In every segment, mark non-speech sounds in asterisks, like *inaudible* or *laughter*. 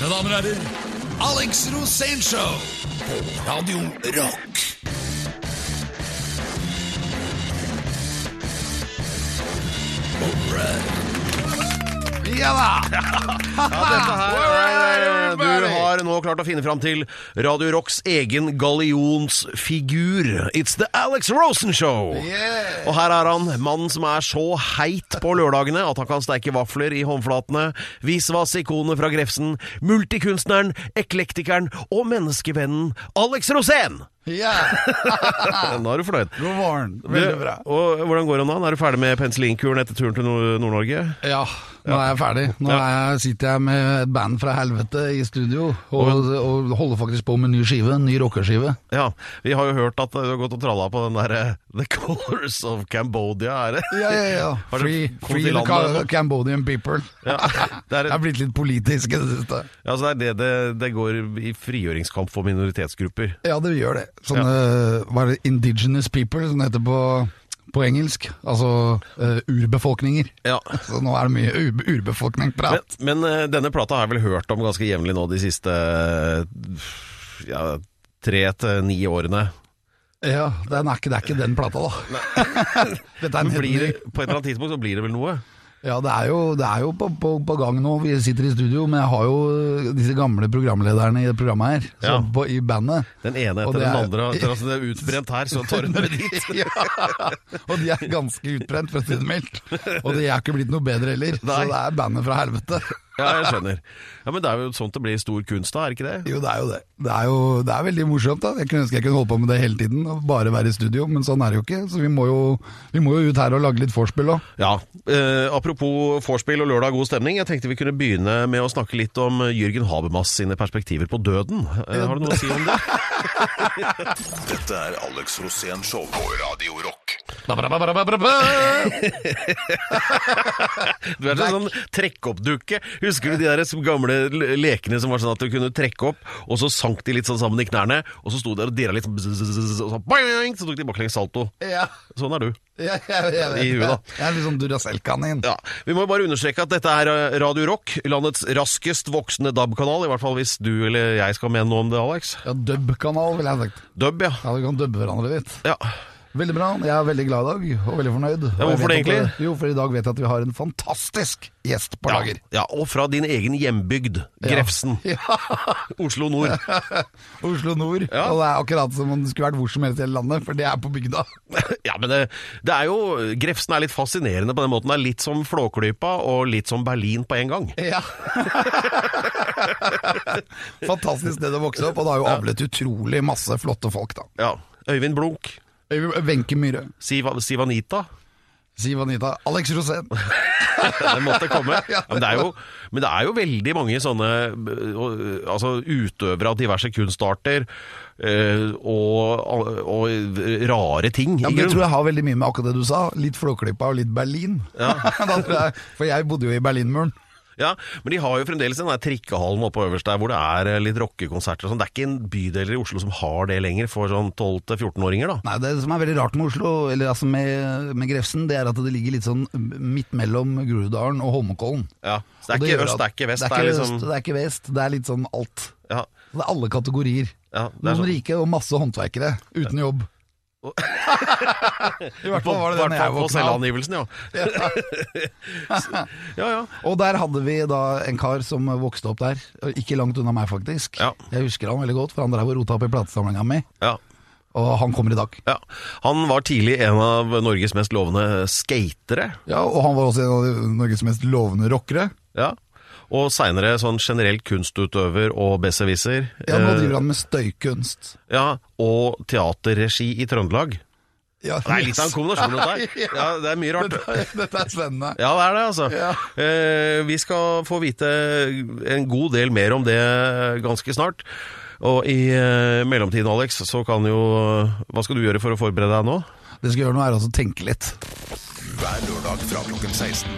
Mine damer og herrer, Alex Rosénshow på Radio Rock. Ja da! *laughs* Ja, dette her er, du har nå klart å finne fram til Radio Rocks egen gallionsfigur. It's the Alex Rosen Show! Yeah. Og her er han, mannen som er så heit på lørdagene at han kan steike vafler i håndflatene, visvas-ikonet fra Grefsen, multikunstneren, eklektikeren og menneskevennen Alex Rosén! Ja. *laughs* Nå er du fornøyd. God morgen. Veldig Du, bra. Og Hvordan går det om dagen? Er du ferdig med penicillinkuren etter turen til Nord- Nord-Norge? Ja, nå er jeg ferdig. Nå er jeg, sitter jeg med et band fra helvete i studio, og, og holder faktisk på med ny skive. Ny rockeskive. Ja, vi har jo hørt at du har gått og tralla på den derre The Colors of Cambodia, er det? Ja, ja, ja. Free, free the landet Ca- Cambodian people. Ja, det er, *laughs* Jeg er blitt litt politisk i det siste. ja, så det, er det, det, det går i frigjøringskamp for minoritetsgrupper. Ja, det gjør det. Sånne hva er det, indigenous people, som det heter på, på engelsk. Altså uh, urbefolkninger. Ja. Så nå er det mye ur Men, men uh, denne plata har jeg vel hørt om ganske jevnlig nå de siste uh, ja, tre til ni årene. Ja, den er ikke, det er ikke den plata, da. *laughs* Dette er en blir på et eller annet tidspunkt så blir det vel noe? Ja, det er jo, det er jo på, på, på gang nå. Vi sitter i studio, men jeg har jo disse gamle programlederne i det programmet her, så Ja. på, i bandet. Den ene etter den andre. Etter at det er *laughs* utbrent her, så tar hun dit. *laughs* ja, og de er ganske utbrent, for å si det mildt. Og de er ikke blitt noe bedre heller, Nei. så det er bandet fra helvete. Ja, jeg skjønner. Ja, Men det er jo sånt det blir stor kunst da, er ikke det? Jo, det er jo det. Det er jo det er veldig morsomt. da. Jeg kunne ønske jeg kunne holde på med det hele tiden, og bare være i studio, men sånn er det jo ikke. Så vi må jo, vi må jo ut her og lage litt vorspiel òg. Ja, eh, Apropos vorspiel og lørdag god stemning. Jeg tenkte vi kunne begynne med å snakke litt om Jørgen Habermas sine perspektiver på døden. Eh, har du noe å si om det? *laughs* Dette er Alex Rosén Show på Radio Rock. Du er sånn trekk-opp-dukke. Husker du de der gamle le- lekene som var sånn at du kunne trekke opp, og så sank de litt sånn sammen i knærne, og så sto de der og dirra litt sånn og så, boing, så tok de baklengs salto. Ja, Sånn er du. ja, ja, ja, I huet, da. Jeg er sånn Duracell-kanin. Ja, Vi må bare understreke at dette er eh, Radio Rock, landets raskest voksende DAB-kanal. I hvert fall hvis du eller jeg skal mene noe om det, Alex. Ja, dub-kanal, ville jeg sagt. Dub, ja. Ja, Du kan dubbe hverandre litt. ja. Veldig bra. Jeg er veldig glad i dag, og veldig fornøyd. Ja, hvorfor det at egentlig? Jo, for i dag vet jeg at vi har en fantastisk gjest på lager. Ja, og fra din egen hjembygd, Grefsen. *laughs* Ja. Oslo nord. *laughs* Oslo nord. Og det er akkurat som om det skulle vært hvor som helst i hele landet, for det er på bygda. *laughs* Ja, men det, det er jo Grefsen er litt fascinerende på den måten. Det er litt som Flåklypa og litt som Berlin på en gang. Ja. Fantastisk sted å vokse opp, og det har jo avlet utrolig masse flotte folk, da. Ja. Øyvind Blunk, Wenche Myhre, Siv, Sivanita. Siv Anita, Alex Rosén. *laughs* Det måtte komme. *laughs* Men, det er jo, men det er jo veldig mange sånne altså, utøvere av diverse kunstarter øh, og, og rare ting. Ja, men Det tror jeg har veldig mye med akkurat det du sa. Litt Flåklypa og litt Berlin. Ja. *laughs* For jeg bodde jo i Berlinmuren. Ja, Men de har jo fremdeles den der trikkehallen oppe øverst der hvor det er eh, litt rockekonserter og sånn. Det er ikke en bydeler i Oslo som har det lenger for sånn 12-14-åringer, da. Nei, Det som er veldig rart med Oslo, eller altså med, med Grefsen, det er at det ligger litt sånn midt mellom Groruddalen og Holmenkollen. Ja, Så det er Og ikke øst, det er ikke vest. Det er ikke, øst, det er ikke vest, det er litt sånn alt. Ja, Det er alle kategorier. ja, det er Noen sånn. rike og masse håndverkere uten jobb. *laughs* I hvert fall var det den jeg på våkna av. selvangivelsen, ja. *laughs* ja, ja. Og der hadde vi da en kar som vokste opp der, ikke langt unna meg faktisk. Ja. Jeg husker han veldig godt, for han drev og rota opp i platesamlinga mi, ja. og han kommer i dag. Ja, Han var tidlig en av Norges mest lovende skatere. Ja, Og han var også en av Norges mest lovende rockere. Ja. Og seinere sånn generelt kunstutøver og besserwisser. Ja, Nå Eh, driver han med støykunst. ja, og teaterregi i Trøndelag. Ja, Det er litt av en kombinasjon, dette her. *laughs* Ja, det er mye rart. Dette, dette er spennende. Ja, det er det, altså. Ja. Eh, vi skal få vite en god del mer om det ganske snart. Og i eh, mellomtiden, Alex, så kan jo Hva skal du gjøre for å forberede deg nå? Det skal gjøre noe er altså tenke litt. Hver lørdag fra klokken 16.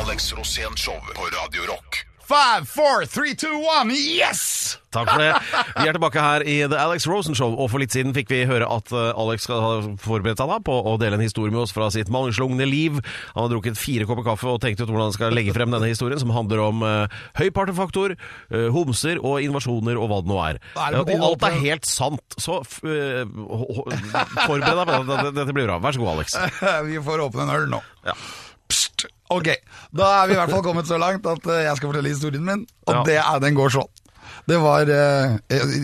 Alex Rosén Show på Radio Rock. Five, four, three, two, one, yes! Takk for det. Vi er tilbake her i The Alex Rosen Show, og for litt siden fikk vi høre at eh, Alex skal ha forberedt seg da på å dele en historie med oss fra sitt mangslungne liv. Han har drukket fire kopper kaffe og tenkt ut hvordan han skal legge frem denne historien, som handler om uh, høy partefaktor, uh, homser og invasjoner og hva det nå er. Er det Uh, og alt er helt sant, så uh, forbered deg på det. Dette blir bra. Vær så god, Alex. *laughs* Vi får åpne en øl nå. Ja. Ok, da er vi i hvert fall kommet så langt at eh, jeg skal fortelle historien min, og Ja. det er, den går sånn. Det var eh,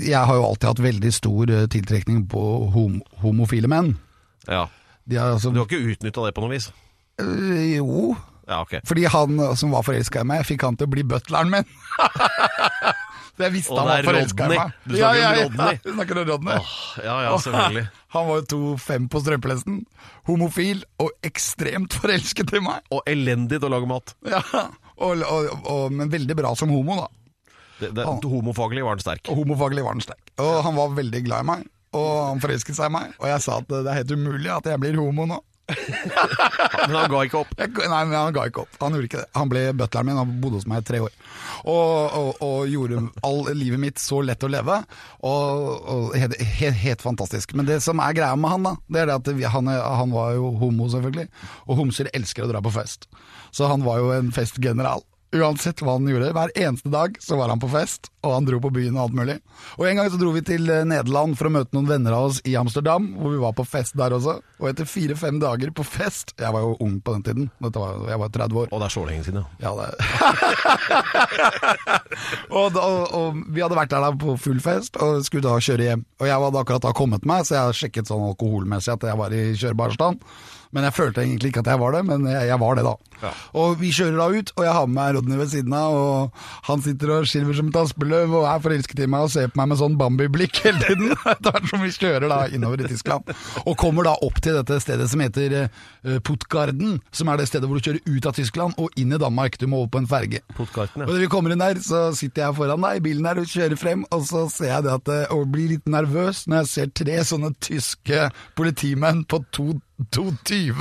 Jeg har jo alltid hatt veldig stor eh, tiltrekning på hom homofile menn. ja. De har altså Du har ikke utnytta det på noe vis? Jo, Ja, okay. fordi han som var forelska i meg, fikk han til å bli butleren min. *laughs* Så jeg visste Og han det var er forelska i Rodney. meg. Du snakker om Rodney. Du snakker om Rodney. Åh, ja, ja, selvfølgelig. *laughs* Han var jo 2,5 på strømpelesten, homofil og ekstremt forelsket i meg. Og elendig til å lage mat. Ja, og, og, og, Men veldig bra som homo, da. Det, det, homofaglig var han sterk. Og homofaglig var han sterk. Og han var veldig glad i meg, og han forelsket seg i meg. Og jeg sa at det er helt umulig at jeg blir homo nå. *laughs* Men han ga ikke opp. Jeg, nei, men han ga ikke opp. Han gjorde ikke det. Han ble butleren min, han bodde hos meg i tre år. Og, og, og gjorde all livet mitt så lett å leve. Og, og helt, helt, helt fantastisk. Men det som er greia med han, da, det er det at vi, han, han var jo homo, selvfølgelig. Og homser elsker å dra på fest. Så han var jo en festgeneral. Uansett hva han gjorde. Hver eneste dag så var han på fest, og han dro på byen og alt mulig. Og En gang så dro vi til eh, Nederland for å møte noen venner av oss i Amsterdam, hvor vi var på fest der også. Og etter fire-fem dager på fest Jeg var jo ung på den tiden, var, jeg var 30 år. Og det er så lenge siden, ja. Ja, det *laughs* og, da, og vi hadde vært der da på full fest og skulle da kjøre hjem. Og jeg hadde akkurat da kommet meg, så jeg sjekket sånn alkoholmessig at jeg var i kjørbar stand. Men jeg følte egentlig ikke at jeg var det, men jeg, jeg var det da. Ja. Og vi kjører da ut, og jeg har med meg Rodney ved siden av, og han sitter og skilver som et aspeløv og er forelsket i meg og ser på meg med sånn Bambi-blikk hele tiden. *laughs* Etter hvert som vi kjører da innover i Tyskland. Og kommer da opp til dette stedet som heter uh, Puttgarden, som er det stedet hvor du kjører ut av Tyskland og inn i Danmark. Du må over på en ferge. Ja. Og når vi kommer inn der, så sitter jeg foran deg i bilen der og kjører frem, og så ser jeg det at eh, og blir litt nervøs når jeg ser tre sånne tyske politimenn på to 220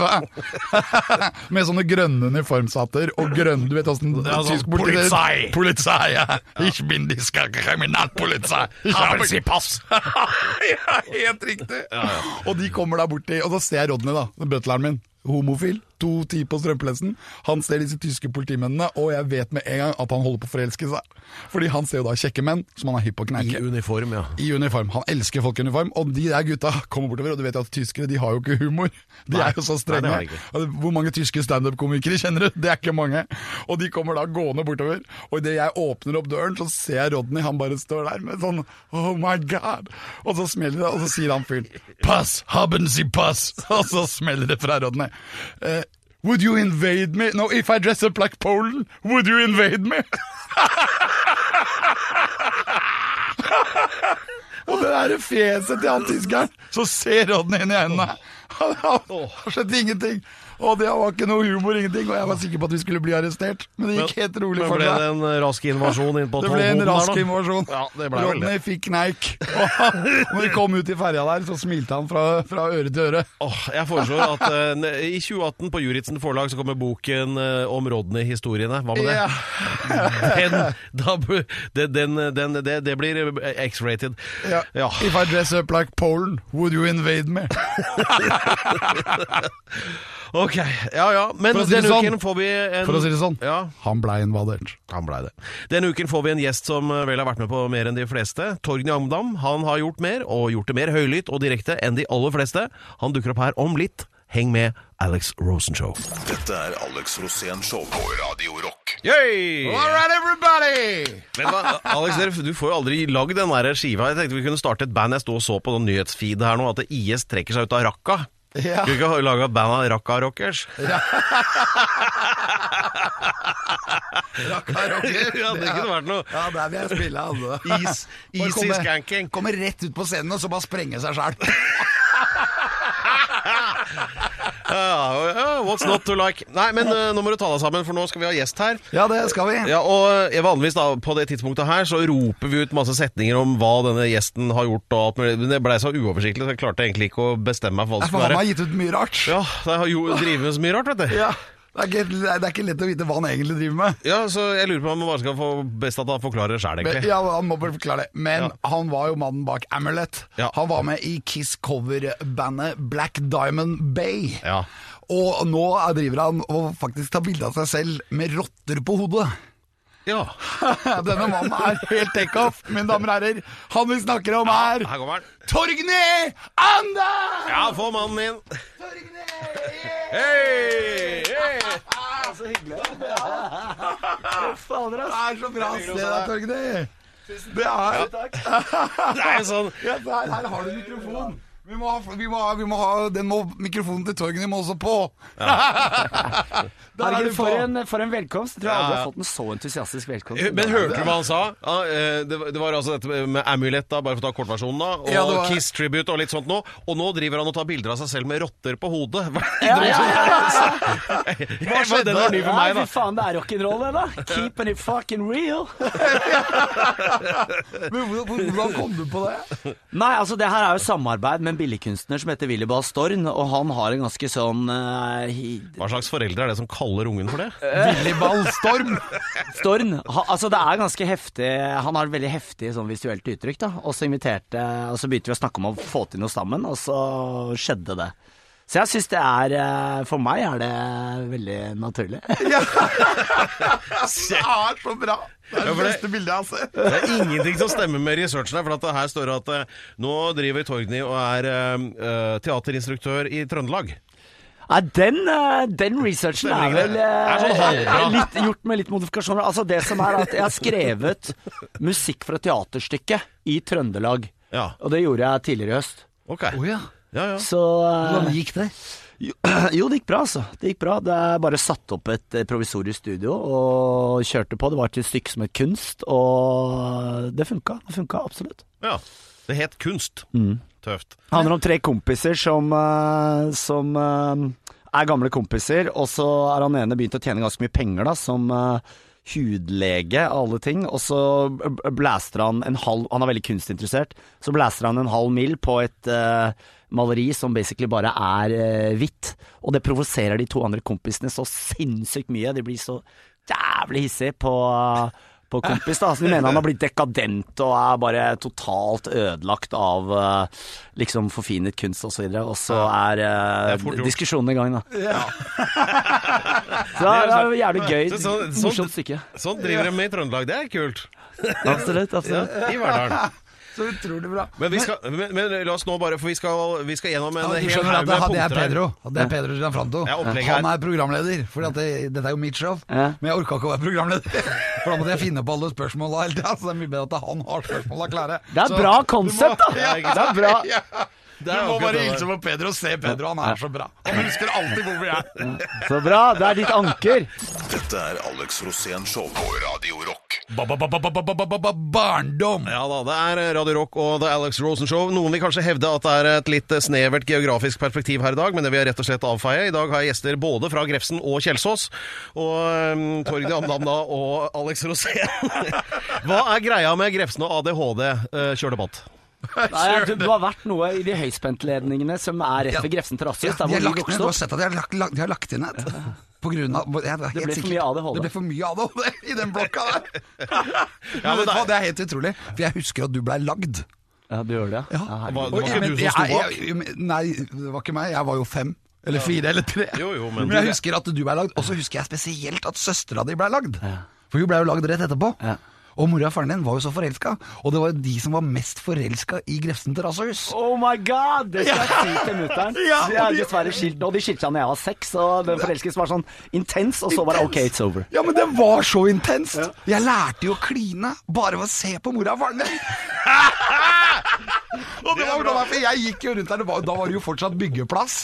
*laughs* med sånne grønne uniformshatter og grønn Du vet åssen Ja, sånn, tysk politi. Polizei, ja. Ich bin diska Kriminalpolizei. *laughs* Ich Haben habe Sie Pass? *laughs* ja, helt riktig. Og de kommer da borti, og da ser jeg Rodney, da, butleren min. Homofil, to ti på strømpelesten. Han ser disse tyske politimennene, og jeg vet med en gang at han holder på å forelske seg. Fordi han ser jo da kjekke menn som han er hypp på å I uniform, ja. I uniform. Han elsker folk i uniform. Og de der gutta kommer bortover, og du vet jo at tyskere de har jo ikke humor. De Nei. er jo så Nei, strenge. Og Hvor mange tyske standup-komikere kjenner du? Det er ikke mange. Og de kommer da gående bortover. Og idet jeg åpner opp døren, så ser jeg Rodney, han bare står der med sånn Oh my God! Og så smeller det, og så sier han fyren Pass! Haben Sie pass! *laughs* Og så smeller det fra Rodney. Eh, would you invade me? No, if I dress up like Poland, would you invade me? *laughs* Og det der fjeset til han tyskeren, så ser Rodney inn i øynene. Han skjedde ingenting. Og det var ikke noe humor, ingenting. Og jeg var sikker på at vi skulle bli arrestert, men det gikk helt rolig Men for ble seg. det en rask invasjon inn på Det ble en der, rask da? invasjon. Ja, det ble. Rodney fikk kneik. Og når vi kom ut i ferja der, så smilte han fra, fra øre til øre. Åh, jeg foreslår at uh, i 2018 på Juritzen forlag så kommer boken uh, om Rodney-historiene. Hva med det? Yeah. Den, da, det, den, den, det, det blir eh, X-rated. Ja. Ja. If I dress up like Polen, would you invade me? *laughs* *laughs* Ok, ja ja. Men si denne sånn. uken får vi en For å si det sånn, Ja, han blei invadert. han blei det. Denne uken får vi en gjest som eh, vel har vært med på mer enn de fleste. Torgny Amdam. Han har gjort mer, og gjort det mer høylytt og direkte enn de aller fleste. Han dukker opp her om litt. Heng med Alex Rosenshow. Dette er Alex Rosén Show på Radio Rock. Yay! All right, everybody! Men da, Alex, du får jo aldri lagd den der skiva. Jeg tenkte vi kunne starte et band. Jeg sto og så på noen nyhetsfeed her nå, at IS trekker seg ut av rakka. Ja. Skulle ikke laga av rakka Rockers? *laughs* Rakka Rockers. Ja, det kunne vært noe. Ja, der vil jeg spille, altså. Is, i easy skanking. Kommer rett ut på scenen og så bare sprenge seg sjæl. Ja, what's not to like? Nei, men uh, nå må du ta deg sammen, for nå skal vi ha gjest her. Ja, det skal vi. Ja, og eh, vanligvis da, på det tidspunktet her så roper vi ut masse setninger om hva denne gjesten har gjort og alt mulig. Men det ble så uoversiktlig, så jeg klarte egentlig ikke å bestemme meg for hva det For være. han har gitt ut mye rart. Ja, det har jo drevet med så mye rart, vet du. Ja. Det er, ikke, det er ikke lett å vite hva han egentlig driver med. Ja, så jeg lurer på om han bare skal få best at han forklarer det sjøl, Men, ja, Han må bare forklare det. Men Ja. han var jo mannen bak Amulet. Ja. Han var med i Kiss coverbandet Black Diamond Bay. Ja. Og nå driver han og faktisk tar bilde av seg selv med rotter på hodet. Ja. *laughs* Denne mannen er helt takeoff, mine damer og herrer. Han vi snakker om er Her kommer han. Torgny Anders! Ja, få mannen inn. Torgny! Yeah! Hei! Så hyggelig. *laughs* Fader, det er så bra sted, Torgny. Det er Det er en sånn ja, her, her har du mikrofon. Vi må ha, vi må ha, vi må ha den må, Mikrofonen til Torgny må også på. *laughs* *laughs* Er Herregud, for en, for en velkomst. Jeg tror jeg aldri Ja. har fått en så entusiastisk velkomst. Men hørte du hva han sa? Ja, eh, det, var- det var altså dette med Amulet, da, bare for å ta kortversjonen, da. Og Ja, var- Kiss Tribute og litt sånt nå. Og nå driver han og tar bilder av seg selv med rotter på hodet. *laughs* Hva Ja, ja, ja, Hva skjedde? Den var ny for meg, da. fy faen, det er rock'n'roll, det, da. Keeping it fucking real. Men Hvordan kom du på det? Nei, altså det her er jo samarbeid med en billedkunstner som heter Willy Bastorn, og han har en ganske sånn uh, Hva slags foreldre er det som kaller ungen for det? *laughs* Willy Storm. Storn. Ha, altså det er ganske heftig Han har et veldig heftig sånn visuelt uttrykk, da. Og så inviterte Og så begynte vi å snakke om å få til noe sammen, og så skjedde det. Så jeg syns det er eh, For meg er det veldig naturlig. *laughs* Ja. Det er så bra. Det er det det- beste bildet jeg har sett. Det er ingenting som stemmer med researchen her, for at her står det at eh, nå driver Torgny og er eh, teaterinstruktør i Trøndelag. Nei, den, den researchen er vel er sånn litt gjort med litt modifikasjoner. Altså Det som er at jeg har skrevet musikk fra et teaterstykke i Trøndelag. Ja, Og det gjorde jeg tidligere i høst. Okay. Oh, ja. Ja, ja. Så eh, Hvordan gikk det? jo, *clears throat* jo, det gikk bra, altså. Det gikk bra. Det er bare satt opp et eh, provisorisk studio og kjørte på. Det var til et stykke som het Kunst, og det funka. Det funka absolutt. ja. Det het kunst. Mm. Tøft. Det handler om tre kompiser som, eh, som er gamle kompiser, og så er han ene begynt å tjene ganske mye penger da, som hudlege av alle ting, og så blæster han en halv Han er veldig kunstinteressert, så blæster han en halv mil på et maleri som basically bare er eh, hvitt, og det provoserer de to andre kompisene så sinnssykt mye. De blir så jævlig hissige på på kompis da, så De mener han har blitt dekadent og er bare totalt ødelagt av eh, liksom forfinet kunst. Og, så videre, og så er, eh, Det er fort gjort. diskusjonen i gang, da. *laughs* Så det er, det er jævlig gøy. Så- så- sånn- Morsomt stykke. Sånn driver de med i Trøndelag. Det er kult. Absolutt. absolutt. I Verdalen. Så utrolig bra. Men, vi skal, men, men la oss nå bare For vi skal, vi skal gjennom en Ja, hel haug med hadde jeg. Pedro Hadde jeg Pedro Gianfranto Ja, Han er programleder, for det, dette er jo mitt show. Ja. Men jeg orka ikke å være programleder, *laughs* for da måtte jeg finne på alle spørsmåla hele tida. Så det er mye bedre at han har spørsmåla klare. Det er Så bra konsept, da! Ja, Det er bra. *laughs* Du må bare hilse på Pedro og se Pedro, han er så bra. Han husker alltid hvor vi er. Så bra. Det er ditt anker. Dette er Alex Rosén Show på Radio Rock. Barndom! Ja da, det er Radio Rock og The Alex Rosen Show. Noen vil kanskje hevde at det er et litt snevert geografisk perspektiv her i dag, men det vil jeg rett og slett avfeie. I dag har jeg gjester både fra Grefsen og Kjelsås. Og um, Torgny da og Alex Rosén. *laughs* Hva er greia med Grefsen og ADHD? Uh, kjør debatt. Nei, du, du har vært noe i de høyspentledningene som er rett ved Grefsen terrasse, Ja, de, har lagt ned, du har sett at de har lagt, lagt, de har lagt inn et. På grunn av ja, det, er helt ble for sikkert. mye ADHD. Det ble for mye ADHD i den blokka der. Ja, men men det- er helt utrolig, for jeg husker at du blei lagd. Ja, du gjør det, Ja. ja Det var ikke du som sto bak? jeg- jeg- Nei, det var ikke meg. Jeg var jo fem. Eller fire, eller tre. Jo, jo, men- jeg husker at du ble lagd, og så husker jeg spesielt at søstera di ble lagd. For hun ble jo lagd rett etterpå. Ja. Og mora og faren din var jo så forelska, og det var jo de som var mest forelska i Grefsen terrassehus. Oh my god! Det skal jeg si til mutter'n. Ja, De er dessverre skilt nå. De skilte seg da jeg var seks, og den forelskelsen var sånn intens, og så var det OK, it's over. Ja, men det var så intenst! Jeg lærte jo å kline bare ved å se på mora og faren din. *laughs* og det var bra, for jeg gikk jo rundt der, det var, da var det jo fortsatt byggeplass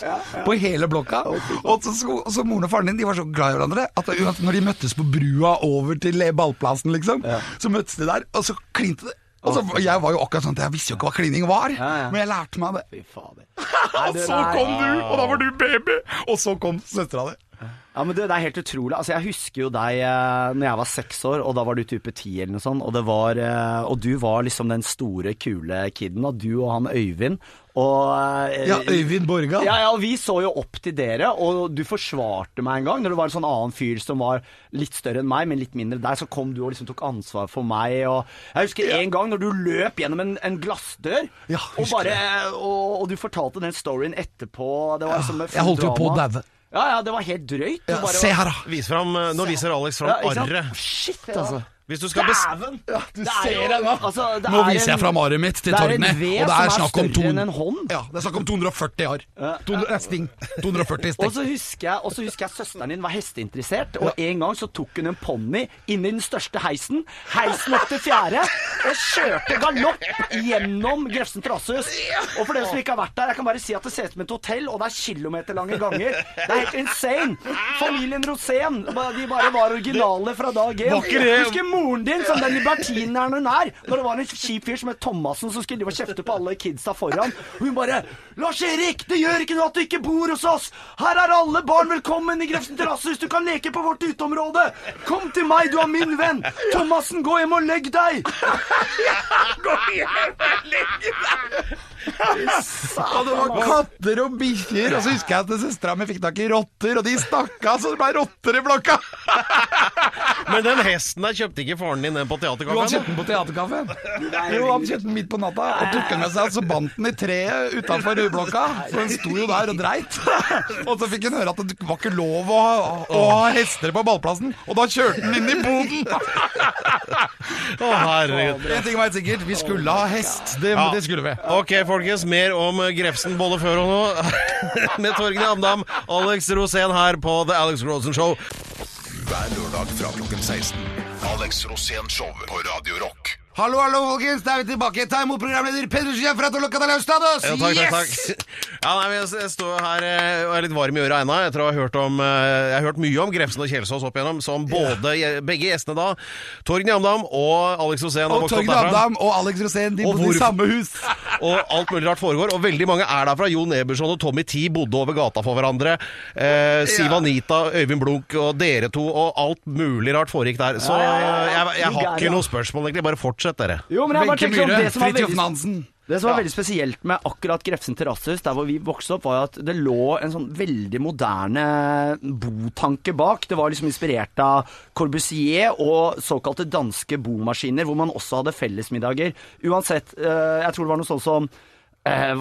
på hele blokka. Og så, så, så moren og faren din de var så glad i hverandre at når de møttes på brua over til ballplassen, liksom, så møttes de der, og så klinte de. Og så, jeg var jo akkurat sånn at jeg visste jo ikke hva klining var, Ja, ja. men jeg lærte meg det. Fy fader. *laughs* Og så kom du, og da var du baby! Og så kom søstera di. Ja, men det, det er helt utrolig. Altså, jeg husker jo deg eh, når jeg var seks år, og da var du type ti eller noe sånt. Og, det var, eh, og du var liksom den store, kule kiden. Og du og han Øyvind. Og, eh, Ja, Øyvind Borga. Ja, ja, og vi så jo opp til dere, og du forsvarte meg en gang. Når det var en sånn annen fyr som var litt større enn meg, men litt mindre deg, så kom du og liksom tok ansvar for meg. Og jeg husker en gang når du løp gjennom en, en glassdør, Ja, og, husker bare, og, og du fortalte den storyen etterpå. Det var som med Jeg holdt jo på å drama. daue. Ja, ja, det var helt drøyt. Ja, bare se her, da. Vis fram, eh, nå viser Alex fram arret. Shit, altså. Hvis du skal. Dæven! Ja, du Det er ser jo- det nå. altså, det Nå viser viser jeg fra fram arret mitt til det en Torgny. Og det er snakk om to- en. Ja, det er snakk om 240 år. 200, eh, sting. 240 Og sting. så husker jeg, og så husker jeg søsteren din var hesteinteressert, og en gang så tok hun en ponni inn i den største heisen. Heisen opp til fjerde, og kjørte galopp gjennom Grefsen Trasshus. Og for dere som ikke har vært der, jeg kan bare si at det ser ut som et hotell, og det er kilometerlange ganger. Det er helt insane. Familien Rosén, de bare var originale fra dag én. Husker moren din som den libertinen er når hun er. Når det var en kjip fyr som het Thomassen som skulle kjefte på alle kidsa foran. Og hun bare 'Lars Erik, det gjør ikke noe at du ikke bor hos oss. Her er alle barn velkommen i Grefsen terrassehus. Du kan leke på vårt uteområde. Kom til meg, du er min venn. Thomassen, gå hjem og legg deg. *laughs* gå hjem Og det var katter og bikkjer. Og så husker jeg at søstera mi fikk tak i rotter, og de stakk av så det ble rotter i blokka. Men den hesten der kjøpte ikke faren din den på Jo, han kjøpte den på teaterkaffen. Jo, han kjøpte den midt på natta og tok den med seg. Så bandt den i treet utafor blokka, for den sto jo der og dreit. Og så fikk hun høre at det var ikke lov å ha, å ha hester på ballplassen, og da kjørte den inn i boden. Å, herregud. En ting var helt sikkert, vi skulle ha hest. Det, Ja. det skulle vi. Ok, folkens. Mer om Grefsen både før og nå. *laughs* Med Torgny Amdam, Alex Rosén her på The Alex Rosen Show. Hver lørdag fra klokken 16. Alex Rosén Show på Radio Rock. Hallo, hallo, folkens. Da er vi tilbake. Ta imot programleder Pedersen fra de. Ja, takk, takk, takk. *laughs* Ja, nei, jeg, jeg står her eh, og er litt varm i øra ennå. Jeg tror jeg har hørt, om, eh, jeg har hørt mye om Grefsen og Kjelsås opp igjennom, som både, begge gjestene da, Torgny Amdam og Alex Rosén, Og Torgny. Amdam og Alex Rosén de bodde i samme hus. *laughs* Og alt mulig rart foregår. Og veldig mange er derfra. Jon Eberson og Tommy T bodde over gata for hverandre. Eh, Siv Anita, Øyvind Blunk og dere to, og alt mulig rart foregikk der. Så jeg, ja, ja. jeg, jeg har ikke noe spørsmål, egentlig. Bare fortsett, dere. Jo, men jeg bare Wenche tenker sånn, Myhre, det som var Fridtjof veldig Nansen. Det som var veldig spesielt med akkurat Grefsen terrassehus, der hvor vi vokste opp, var at det lå en sånn veldig moderne botanke bak. Det var liksom inspirert av Corbusier og såkalte danske bomaskiner, hvor man også hadde fellesmiddager. Uansett, eh, jeg tror det var noe sånt som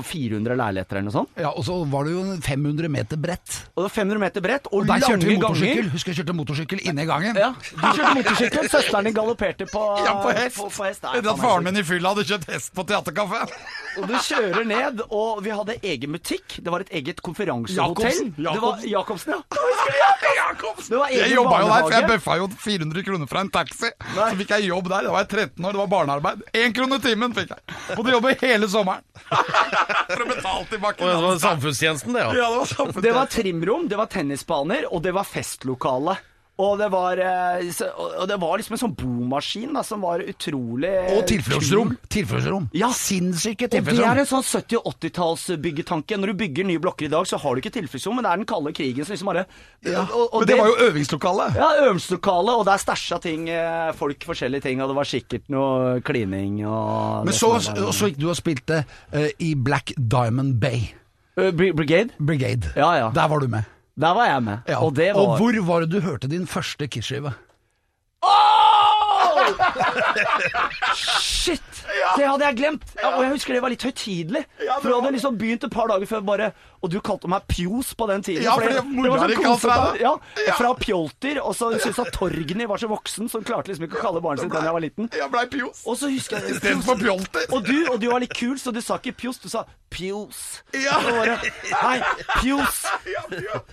400 leiligheter eller noe sånt. Ja, og så var det jo 500 meter brett. Og det var 500 meter bredt, og, Og der kjørte vi motorsykkel. Husker jeg kjørte motorsykkel inne i gangen. Ja, du kjørte motorsykkel, *laughs* søsteren din galopperte på, Ja, på hest. På, på hest. Er Etter at faren min i fylla hadde kjøpt hest på teaterkafé. Og du kjører ned, og vi hadde egen butikk. Det var et eget konferansehotell. Det var Jacobsen, ja. Jakobs. Det var egen Jeg jobba jo der, for jeg bøffa jo 400 kroner fra en taxi. Så fikk jeg jobb der. Da var jeg 13 år, det var barnearbeid. Én krone timen fikk jeg. Måtte jobbe hele sommeren. *laughs* For å betale tilbake. Og det var samfunnstjenesten, det, ja. Ja, det var. Det var trimrom, det var tennisbaner, og det var festlokale. Og det var, eh, og det var liksom en sånn bomaskin da, som var utrolig Og tilfluktsrom. Tilfluktsrom. Ja. Sinnssyke Og det er en sånn 70- og 80-tallsbyggetanke. Når du bygger nye blokker i dag, så har du ikke tilfluktsrom, men det er den kalde krigen som liksom bare Ja. og, og Men det var jo øvingslokale. Ja, øvingslokale, og der stæsja ting, eh, folk forskjellige ting, og det var sikkert noe klining og Men så, så gikk du og spilte uh, i Black Diamond Bay Uh, Brigade? Brigade. Ja, ja. Der var du med. Der var jeg med. Ja. Og det var og hvor var det du hørte din første Kiss-skive? Shit! Det hadde jeg glemt! Og jeg husker det var litt høytidelig. For du hadde liksom begynt et par dager før bare Og du kalte meg Pjos på den tiden. Ja, fordi det mora sånn di kalte deg det. Ja, Ja. Fra Pjolter. Og så syntes jeg Torgny var så voksen, så hun klarte liksom ikke å kalle barnet sitt da jeg var liten. Jeg blei pjos. Og så husker jeg Istedenfor pjolter. Og du, og du var litt kul, så du sa ikke Pjos, du sa Pjos. Ja. Det, Hei, Pjos. *laughs*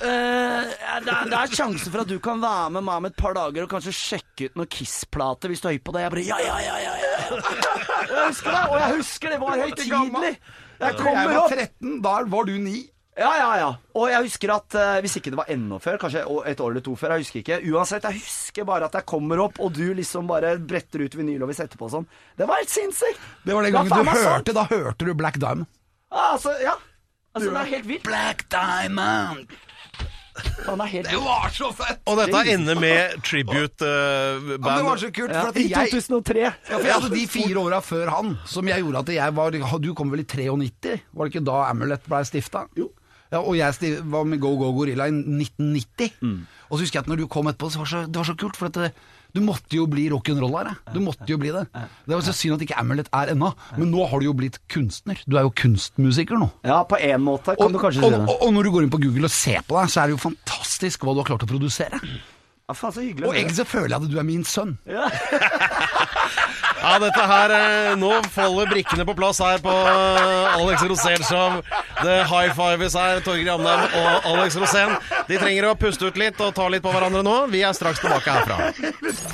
Uh, det, er, det er sjanse for at du kan være med meg om et par dager og kanskje sjekke ut noen Kiss-plater hvis du er høy på det. Jeg bare ja, ja, ja, ja. ja. Jeg husker det, og jeg husker det var høytidelig. Jeg Jeg kommer var opp. 13, da var du 9. Ja, ja, ja. Og jeg husker at eh, hvis ikke det var enda før, kanskje et år eller to før, jeg husker ikke. Uansett, jeg husker bare at jeg kommer opp, og du liksom bare bretter ut vinyl Og vinylovis etterpå og sånn. Det var helt sinnssykt. Det var den gangen du hørte. Da hørte du Black Diamond. Altså, ja. Altså, det er helt vilt. Black Diamond. Han er helt Det var så fett! Og dette ender med tribute-band. Ja, men det var så kult, for at I jeg 2003. Ja, for jeg hadde de fire åra før han, som jeg gjorde at jeg var Du kom vel i 93? Var det ikke da Amulet ble stifta? Jo. Ja, og jeg var med Go Go Gorilla i 1990. Og så husker jeg at når du kom etterpå, så var så, det var så kult. For at det, du måtte jo bli rock'n'roller. her Du måtte jo bli det. Det var så synd at ikke Amulet er ennå. Men nå har du jo blitt kunstner. Du er jo kunstmusiker nå. Ja, på en måte kan Og, du kanskje og, si det. og, og når du går inn på Google og ser på deg, så er det jo fantastisk hva du har klart å produsere. Ja, faen, så hyggelig. Og egentlig så føler jeg at du er min sønn. Ja, *laughs* dette her eh, Nå faller brikkene på plass her på eh, Alex Rosén Show. The high fives her, Torgeir Amdam og Alex Rosén. De trenger å puste ut litt og ta litt på hverandre nå. Vi er straks tilbake herfra.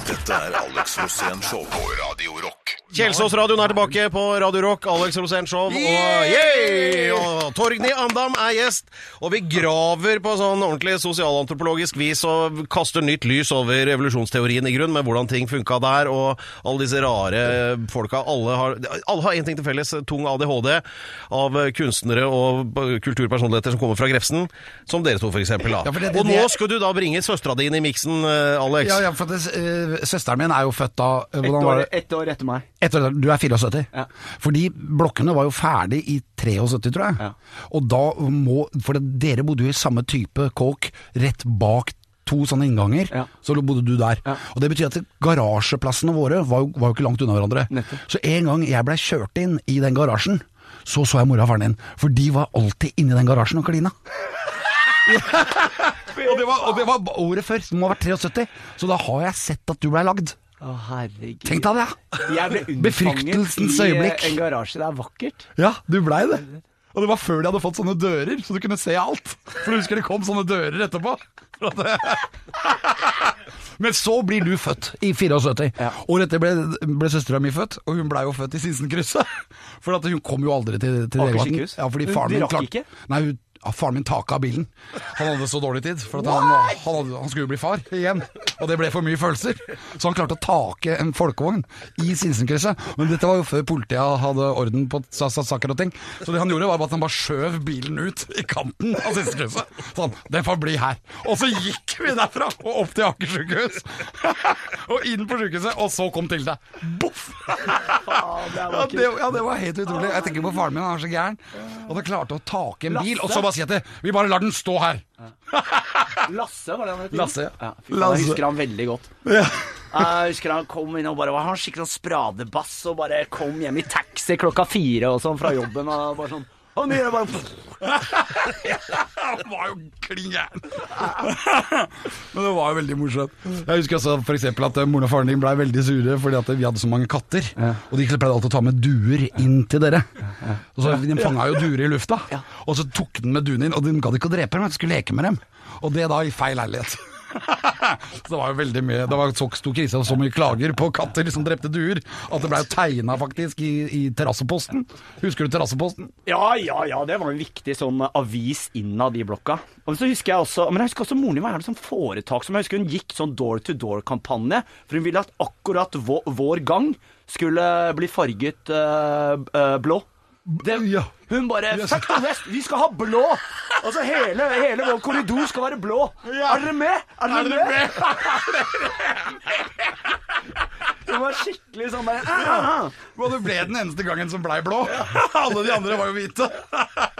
Dette er Alex Rosén Show på Radio Rock. Kjelsås-radioen er tilbake på Radio Rock. Alex Rosén Show og, yay! og Torgny Andam er gjest. Og vi graver på sånn ordentlig sosialantropologisk vis og kaster nytt lys over evolusjonsteorien i grunn, med hvordan ting funka der, og alle disse rare folka. Alle har, én ting til felles, tung ADHD, av kunstnere og kulturpersonligheter som kommer fra Grefsen, som dere to, for eksempel. Da. Ja, for det- det- og nå skal du da bringe søstera di inn i miksen, eh, Alex. Ja, ja, for det, eh, Søsteren min er jo født da eh, Ett år, et år etter meg. Etter, du er 74. Ja. Fordi blokkene var jo ferdig i 73, tror jeg. Ja. Og da må For dere bodde jo i samme type kåk rett bak to sånne innganger. Ja. Så bodde du der. Ja. Og det betyr at garasjeplassene våre var jo, var jo ikke langt unna hverandre. Nettopp. Så en gang jeg blei kjørt inn i den garasjen, så så jeg mora og faren din. For de var alltid inni den garasjen og klina. *laughs* og, det var, og det var året før, det må ha vært 73. Så da har jeg sett at du blei lagd. Å, herregud. Tenk deg det! Jeg ble Befryktelsens øyeblikk. i eh, en garasje. Det er vakkert. Ja, du blei det. Og det var før de hadde fått sånne dører, så du kunne se alt. For du husker det kom sånne dører etterpå. *laughs* Men så blir du født i 74. Ja. Året etter ble, ble søstera mi født, og hun blei jo født i Sinsenkrysset. For at hun kom jo aldri til, til Aker sykehus? Ja, fordi faren de min rakk klarte- ikke? Nei, hun, ja, faren min taka av bilen. Han hadde så dårlig tid, for han, han, hadde, han skulle jo bli far igjen. Og det ble for mye følelser. Så han klarte å take en folkevogn i Sinsenkrysset. Men dette var jo før politiet hadde orden på sa- sa- saker og ting. Så det han gjorde, var bare at han bare skjøv bilen ut i kanten av Sinsenkrysset. Sånn, den får bli her. Og så gikk vi derfra og opp til Aker sykehus. *laughs* og inn på sykehuset, og så kom Tilde. Boff! Ja det, ja, det var helt utrolig. Jeg tenker på faren min, han er så gæren. Og han klarte å take en bil, og så bare si at det, vi bare lar den stå her. Lasse, var det han het? Lasse, ja. ja. faen, Lasse. Jeg husker han veldig godt. Jeg husker han kom inn og bare var skikkelig sånn spradebass og bare kom hjem i taxi klokka fire og sånn fra jobben og bare sånn han gjør bare *laughs* Han var jo klin gæren. *laughs* Men det var jo veldig morsomt. Jeg husker også for eksempel at eh, moren og faren din blei veldig sure fordi at vi hadde så mange katter. Og de pleide alltid å ta med duer inn til dere. Og så De fanga jo duer i lufta. Og så tok den med duene inn, og de gadd ikke å drepe dem, de skulle leke med dem. Og det da i feil leilighet. *laughs* så det var jo veldig mye Det var krise og så mye klager på katter som drepte duer, at det blei tegna faktisk i, i Terrasseposten. Husker du Terrasseposten? Ja, ja, ja, det var en viktig sånn avis innad i blokka. Og så husker jeg også, Men jeg husker også moren din var jævlig foretak som Jeg husker hun gikk sånn door to door-kampanje, for hun ville at akkurat vår, vår gang skulle bli farget øh, øh, blå. Det, Ja. Hun bare Fuck the West, vi skal ha blå! Altså hele, hele vår korridor skal være blå. Er dere med? Er dere med? Hun *laughs* var skikkelig sånn bare ah, ah, ah. Og det ble den eneste gangen som blei blå. *laughs* Alle de andre var jo hvite.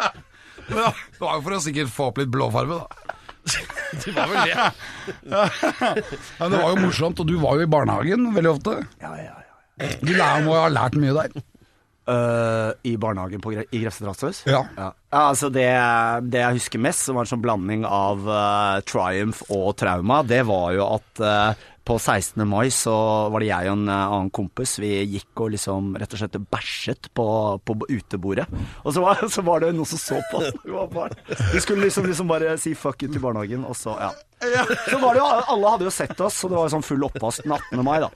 *laughs* Men ja, det var jo for å sikkert få opp litt blåfarge, da. Det var vel det. Ja, men det var jo morsomt, og du var jo i barnehagen veldig ofte. Ja, ja, ja. Du må jo ha lært mye der. Øh, I barnehagen på, i Grefsen Rasshus? Ja. Ja, altså det, det jeg husker mest, som var en sånn blanding av uh, triumph og trauma, det var jo at uh, på 16. mai så var det jeg og en annen kompis, vi gikk og liksom rett og slett bæsjet på, på utebordet. Og så var, *laughs* så var det noen som så på oss, vi. Vi skulle liksom, liksom bare si fuck you til barnehagen, og så, ja. Så var det jo, alle hadde jo sett oss, så det var jo sånn full oppvask den 18. mai da.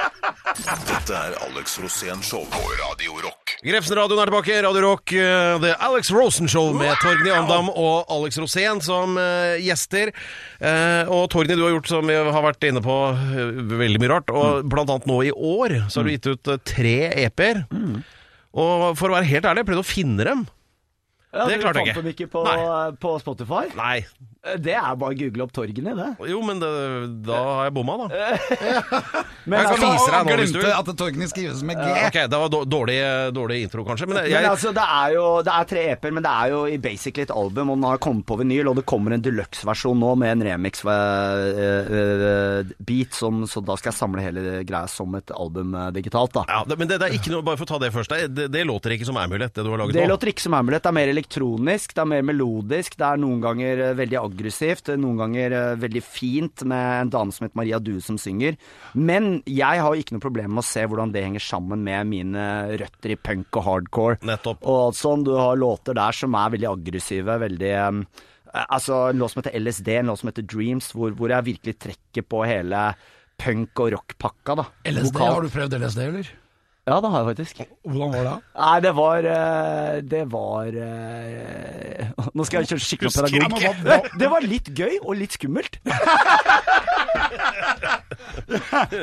Dette er Alex Rosén Show på Radio Rock. Grefsen-radioen er tilbake. Radio Rock, eh, The Alex Rosen Show med Torgny Andam og Alex Rosén som uh, gjester. Uh, og Torgny, du har gjort som vi har vært inne på veldig mye rart. Og blant annet nå i år så har du gitt ut tre EP-er. Og for å være helt ærlig, jeg prøvde å finne dem. Ja, Det klarte jeg ikke. Du fant dem ikke på, Nei. på Spotify? Nei. Det er bare å google opp Torgny, det. Jo, men det, da har jeg bomma, da. *laughs* Men Jeg kan altså, vise deg nå hvis du vil. at Torgny skrives med G. Ok, det var dårlig, dårlig intro, kanskje. Men jeg, men altså, det er jo Det er tre EP-er, men det er jo i basically et album. Og den har kommet på vinyl, og det kommer en deluxe-versjon nå med en remix-beat, som så da skal jeg samle hele greia som et album eh, digitalt, da. ja, det, men det, det er ikke noe Bare for å ta det først. Det, det, det låter ikke som Amulet, det du har laget Det nå. låter ikke som Amulet. Det er mer elektronisk, det er mer melodisk. Det er noen ganger eh, veldig aggressivt, noen ganger eh, veldig fint med en dame som heter Maria Due som synger. Men jeg har ikke noe problem med å se hvordan det henger sammen med mine røtter i punk og hardcore. Nettopp. Og alt sånn, du har låter der som er veldig aggressive, veldig eh, Altså en låt som heter LSD, en låt som heter Dreams, hvor, hvor jeg virkelig trekker på hele punk- og rockpakka, da. LSD, Vokal. har du prøvd LSD, eller? Ja, det har jeg faktisk. Hvordan var det? Nei, det var eh, Det var eh, *laughs* Nå skal jeg kjøre skikkelig pedagog. Det var litt gøy og litt skummelt. *laughs*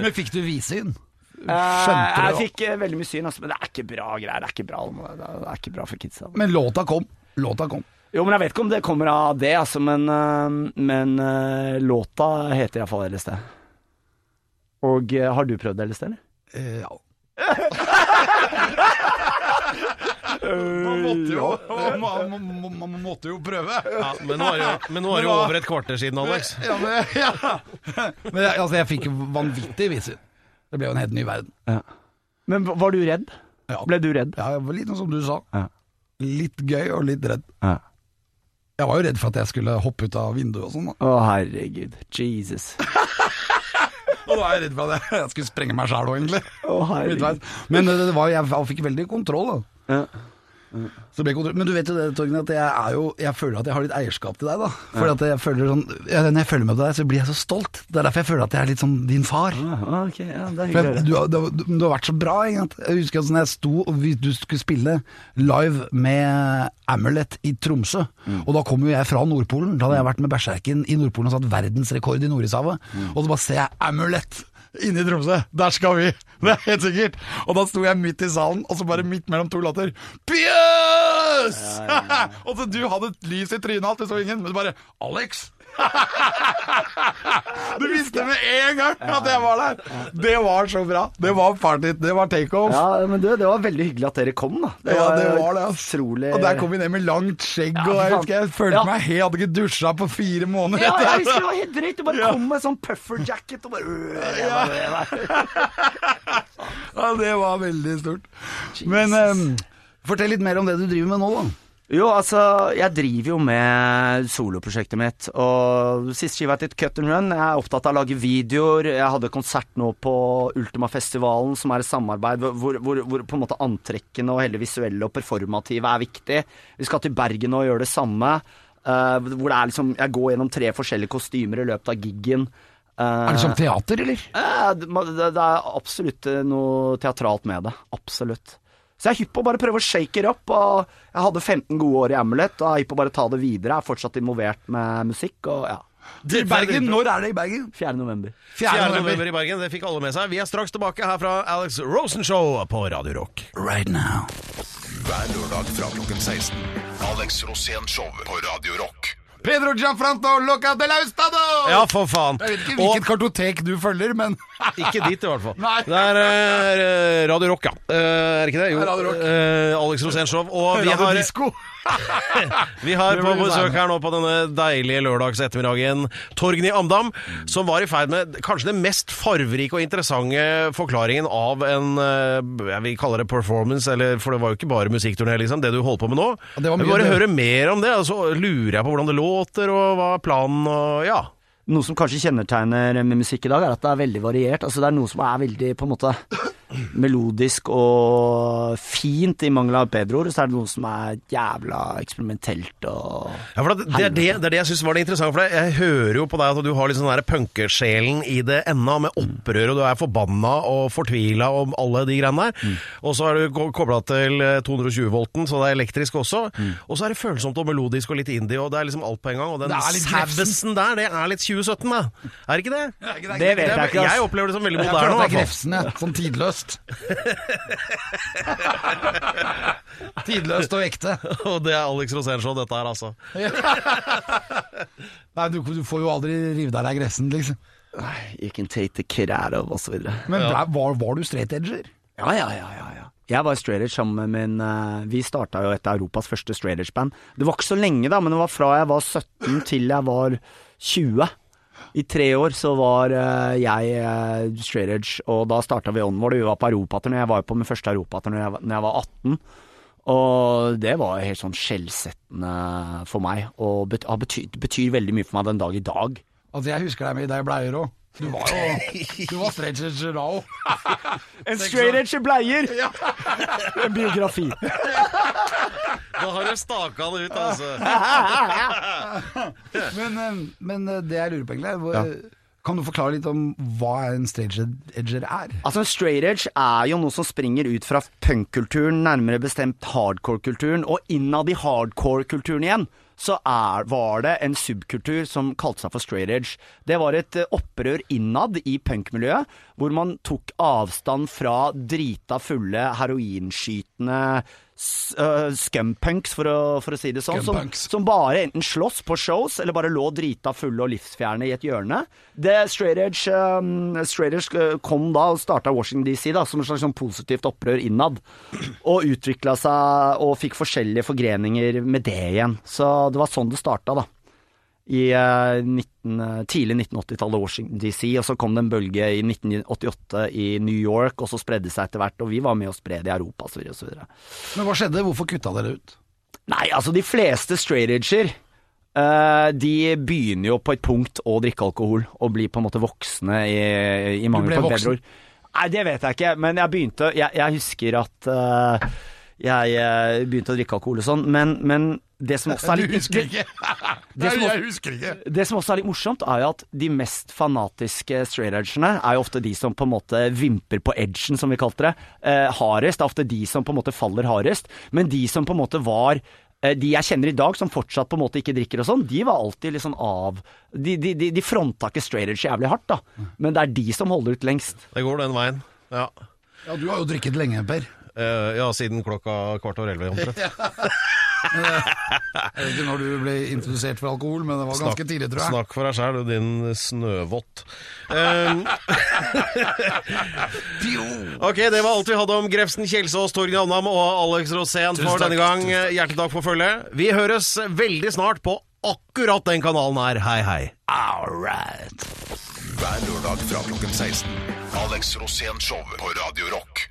Men fikk du visyn? Eh, Skjønte jeg fikk veldig mye syn, altså, men det er ikke bra greier. Det er ikke bra, det er ikke bra for kidsa. Men låta kom. Låta kom. Jo, men jeg vet ikke om det kommer av det, altså, men, men låta heter iallfall LSD. Og har du prøvd LSD, eller? Eh, ja. Man måtte jo, man, man, man måtte jo prøve. Ja, men nå er det, men nå er det jo over et kvarter siden, Alex. Ja, men, ja. men jeg, altså, jeg fikk jo vanvittig visyn. Det ble jo en helt ny verden. Men var du redd? Ja. Ble du redd? Ja, jeg var litt sånn som du sa. Ja. Litt gøy og litt redd. Ja. Jeg var jo redd for at jeg skulle hoppe ut av vinduet og sånn. da. Å, herregud. Jesus. Og da er jeg redd for at jeg, skulle sprenge meg sjæl òg, egentlig. Oh, Men det, det var, jeg, jeg fikk veldig kontroll. da. Ja. Men du vet jo det, Torgen, at jeg, er jo, jeg føler at jeg har litt eierskap til deg. da. Fordi at jeg føler sånn, ja, Når jeg følger med på deg, så blir jeg så stolt. Det er derfor jeg føler at jeg er litt sånn din far. Ah, okay, ja, det er For jeg, du, du, har- du, du har vært så bra. Egentlig. Jeg husker at når jeg sto og vi, du skulle spille live med Amulet i Tromsø. Og da kom jo jeg fra Nordpolen. Da hadde jeg vært med Berserken i Nordpolen og satt verdensrekord i Nordishavet. Og så bare ser jeg Amulet inne i Tromsø. Der skal vi! *laughs* Det er helt sikkert. Og da sto jeg midt i salen, og så bare midt mellom to låter ja. *laughs* og så du hadde et lys i trynet alt, det så ingen, men du bare Alex! *laughs* Du visste med en gang at jeg var der! Det var så bra. Det var party, det var takeoff. Ja, men du, det var veldig hyggelig at dere kom, da. Ja, det var det. ass. Utrolig Og der kom vi ned med langt skjegg, Ja, og jeg husker jeg følte Ja. meg helt hadde ikke dusja på fire måneder. Ja, jeg husker det var helt drøyt. Du bare *laughs* kom med sånn puffer-jacket og bare øh, jeg var- *laughs* Ja, det var veldig stort. Men um, fortell litt mer om det du driver med nå, da. Jo, altså, jeg driver jo med soloprosjektet mitt, og siste skiva het Cut and Run. Jeg er opptatt av å lage videoer. Jeg hadde konsert nå på Ultima-festivalen, som er et samarbeid hvor, hvor, hvor på en måte antrekkene og hele det visuelle og performative er viktig. Vi skal til Bergen og gjøre det samme. Uh, hvor det er liksom Jeg går gjennom tre forskjellige kostymer i løpet av giggen. Uh, Er det som teater, eller? Uh, det, det er absolutt noe teatralt med det. Absolutt. Så jeg er hypp på å bare prøve å shake it up. Og jeg hadde 15 gode år i Amulet, og jeg er hypp på å bare ta det videre. Jeg er fortsatt involvert med musikk, og ja. I Bergen? Når er det i Bergen? 4. november. 4. november i Bergen, det fikk alle med seg. Vi er straks tilbake her fra Alex Rosen Show på Radio Rock. Right now. Hver lørdag fra klokken 16. Alex Rosén Show på Radio Rock. Pedro Gianfranto, loca de la Estado! Ja, for faen. Jeg vet ikke Og hvilket kartotek du følger, men *laughs* ikke dit, i hvert fall. Nei. Det er uh, Radio Rock, ja. Uh, er det ikke det? Jo. Det er Radio Rock. Uh, Alex Rosenshov. Og vi *laughs* har, Disco. Vi har på besøk her nå på denne deilige lørdags ettermiddagen Torgny Amdam, som var i ferd med kanskje den mest farverike og interessante forklaringen av en eh, Jeg vil kalle det performance, eller, for det var jo ikke bare musikkturné, liksom, det du holder på med nå. Det var Jeg vil bare høre mer om det, og så lurer jeg på hvordan det låter, og hva er planen, og ja. Noe som kanskje kjennetegner med musikk i dag, er at det er veldig variert. Altså Det er noe som er veldig på en måte melodisk og fint, i mangel av bedre ord. Så er det noe som er jævla eksperimentelt og Ja, for det, det, er det, det er det jeg syns var det interessante. For jeg hører jo på deg at du har litt sånn der punkesjelen i det ennå, med opprør, og du er forbanna og fortvila om alle de greiene der. Og så er du kobla til eh, 220-volten, så det er elektrisk også. Og så er det følsomt og melodisk og litt indie, og det er liksom alt på en gang. Og den er. Sabbasen der, det er litt 2017, da. Er det ikke det? Det vet jeg ikke. Jeg opplever det som veldig Jeg tror moderne. det er. Grefsen, jeg. Sånn tidløst. *laughs* Tidløst og ekte. *laughs* Og det er Alex Rosénshow, dette her, altså. *laughs* Nei, du, du får jo aldri rive deg deg gressen, liksom. You can take the kid out of, videre. Men var, var du straight edger? Ja, ja, ja, ja, ja. Jeg var straight edge sammen med min uh, Vi starta jo et av Europas første straight edge-band. Det var ikke så lenge, da, men det var fra jeg var 17 til jeg var 20. I tre år så var eh, jeg eh, straight edge, og da starta vi Onward. Vi var på europaturné. Jeg var på min første europaturné da jeg var 18. Og det var helt sånn skjellsettende for meg, og bet betyr, betyr veldig mye for meg den dag i dag. Altså, jeg husker deg med i deg bleier òg. Du var jo *laughs* Du var *laughs* straight edger da òg. En straight edge bleier! *laughs* En biografi. Da har du staka det ut, altså. Men, eh, men eh, det jeg lurer på egentlig, er kan du forklare litt om hva en straight edger er? Altså, en straight edge er jo noe som springer ut fra punkkulturen, nærmere bestemt hardcore-kulturen, og innad i hardcore-kulturen igjen så er, var det en subkultur som kalte seg for straight edge. Det var et eh, opprør innad i punkmiljøet, hvor man tok avstand fra drita fulle, heroinskytende scumpunks, for å, for å si det sånn, som, som bare enten slåss på shows, eller bare lå drita fulle og livsfjerne i et hjørne. Det Straight Edge, um, straight edge kom da og starta Washington DC da, som et slags sånn positivt opprør innad. Og utvikla seg og fikk forskjellige forgreninger med det igjen. Så det var sånn det starta, da. I eh, 19, eh, tidlig 1980-tallet Washington DC, og så kom det en bølge i 1988 i New York, og så spredde det seg etter hvert, og vi var med å spre det i Europa osv. osv. Men hva skjedde? Hvorfor kutta dere ut? Nei, altså de fleste straight edger eh, de begynner jo på et punkt å drikke alkohol og bli på en måte voksne i, i mangel ble på bedre ord. Nei, det vet jeg ikke, men jeg begynte Jeg, jeg husker at uh, jeg eh, begynte å drikke alkohol og sånn, men, men det som *laughs* også er litt Du husker ikke? Det som Nei, også- jeg husker ikke. det som også er litt morsomt, er jo at de mest fanatiske straight edgene er jo ofte de som på en måte vimper på edgen, som vi kalte det, eh, hardest. Det er ofte de som på en måte faller hardest. Men de som på en måte var eh, de jeg kjenner i dag, som fortsatt på en måte ikke drikker og sånn, de var alltid litt sånn av De, de, de, de fronta ikke straight edge jævlig hardt, da. Men det er de som holder ut lengst. Det går den veien. Ja. Ja, du har jo drikket lenge, Per. Eh, ja, siden klokka kvart over elleve omtrent. *laughs* *laughs* Jeg vet ikke når du ble introdusert for alkohol, men det var ganske tidlig, tror jeg. Snakk for deg sjæl, din snøvott. Um, ok, det var alt vi hadde om Grefsen, Kjelsås, Torgny Annam og Alex Rosén for denne gang. Hjertelig takk for følget. Vi høres veldig snart på akkurat den kanalen her. Hei, hei. All right. Hver lørdag fra klokken 16. Alex Rosén Show på Radio Rock.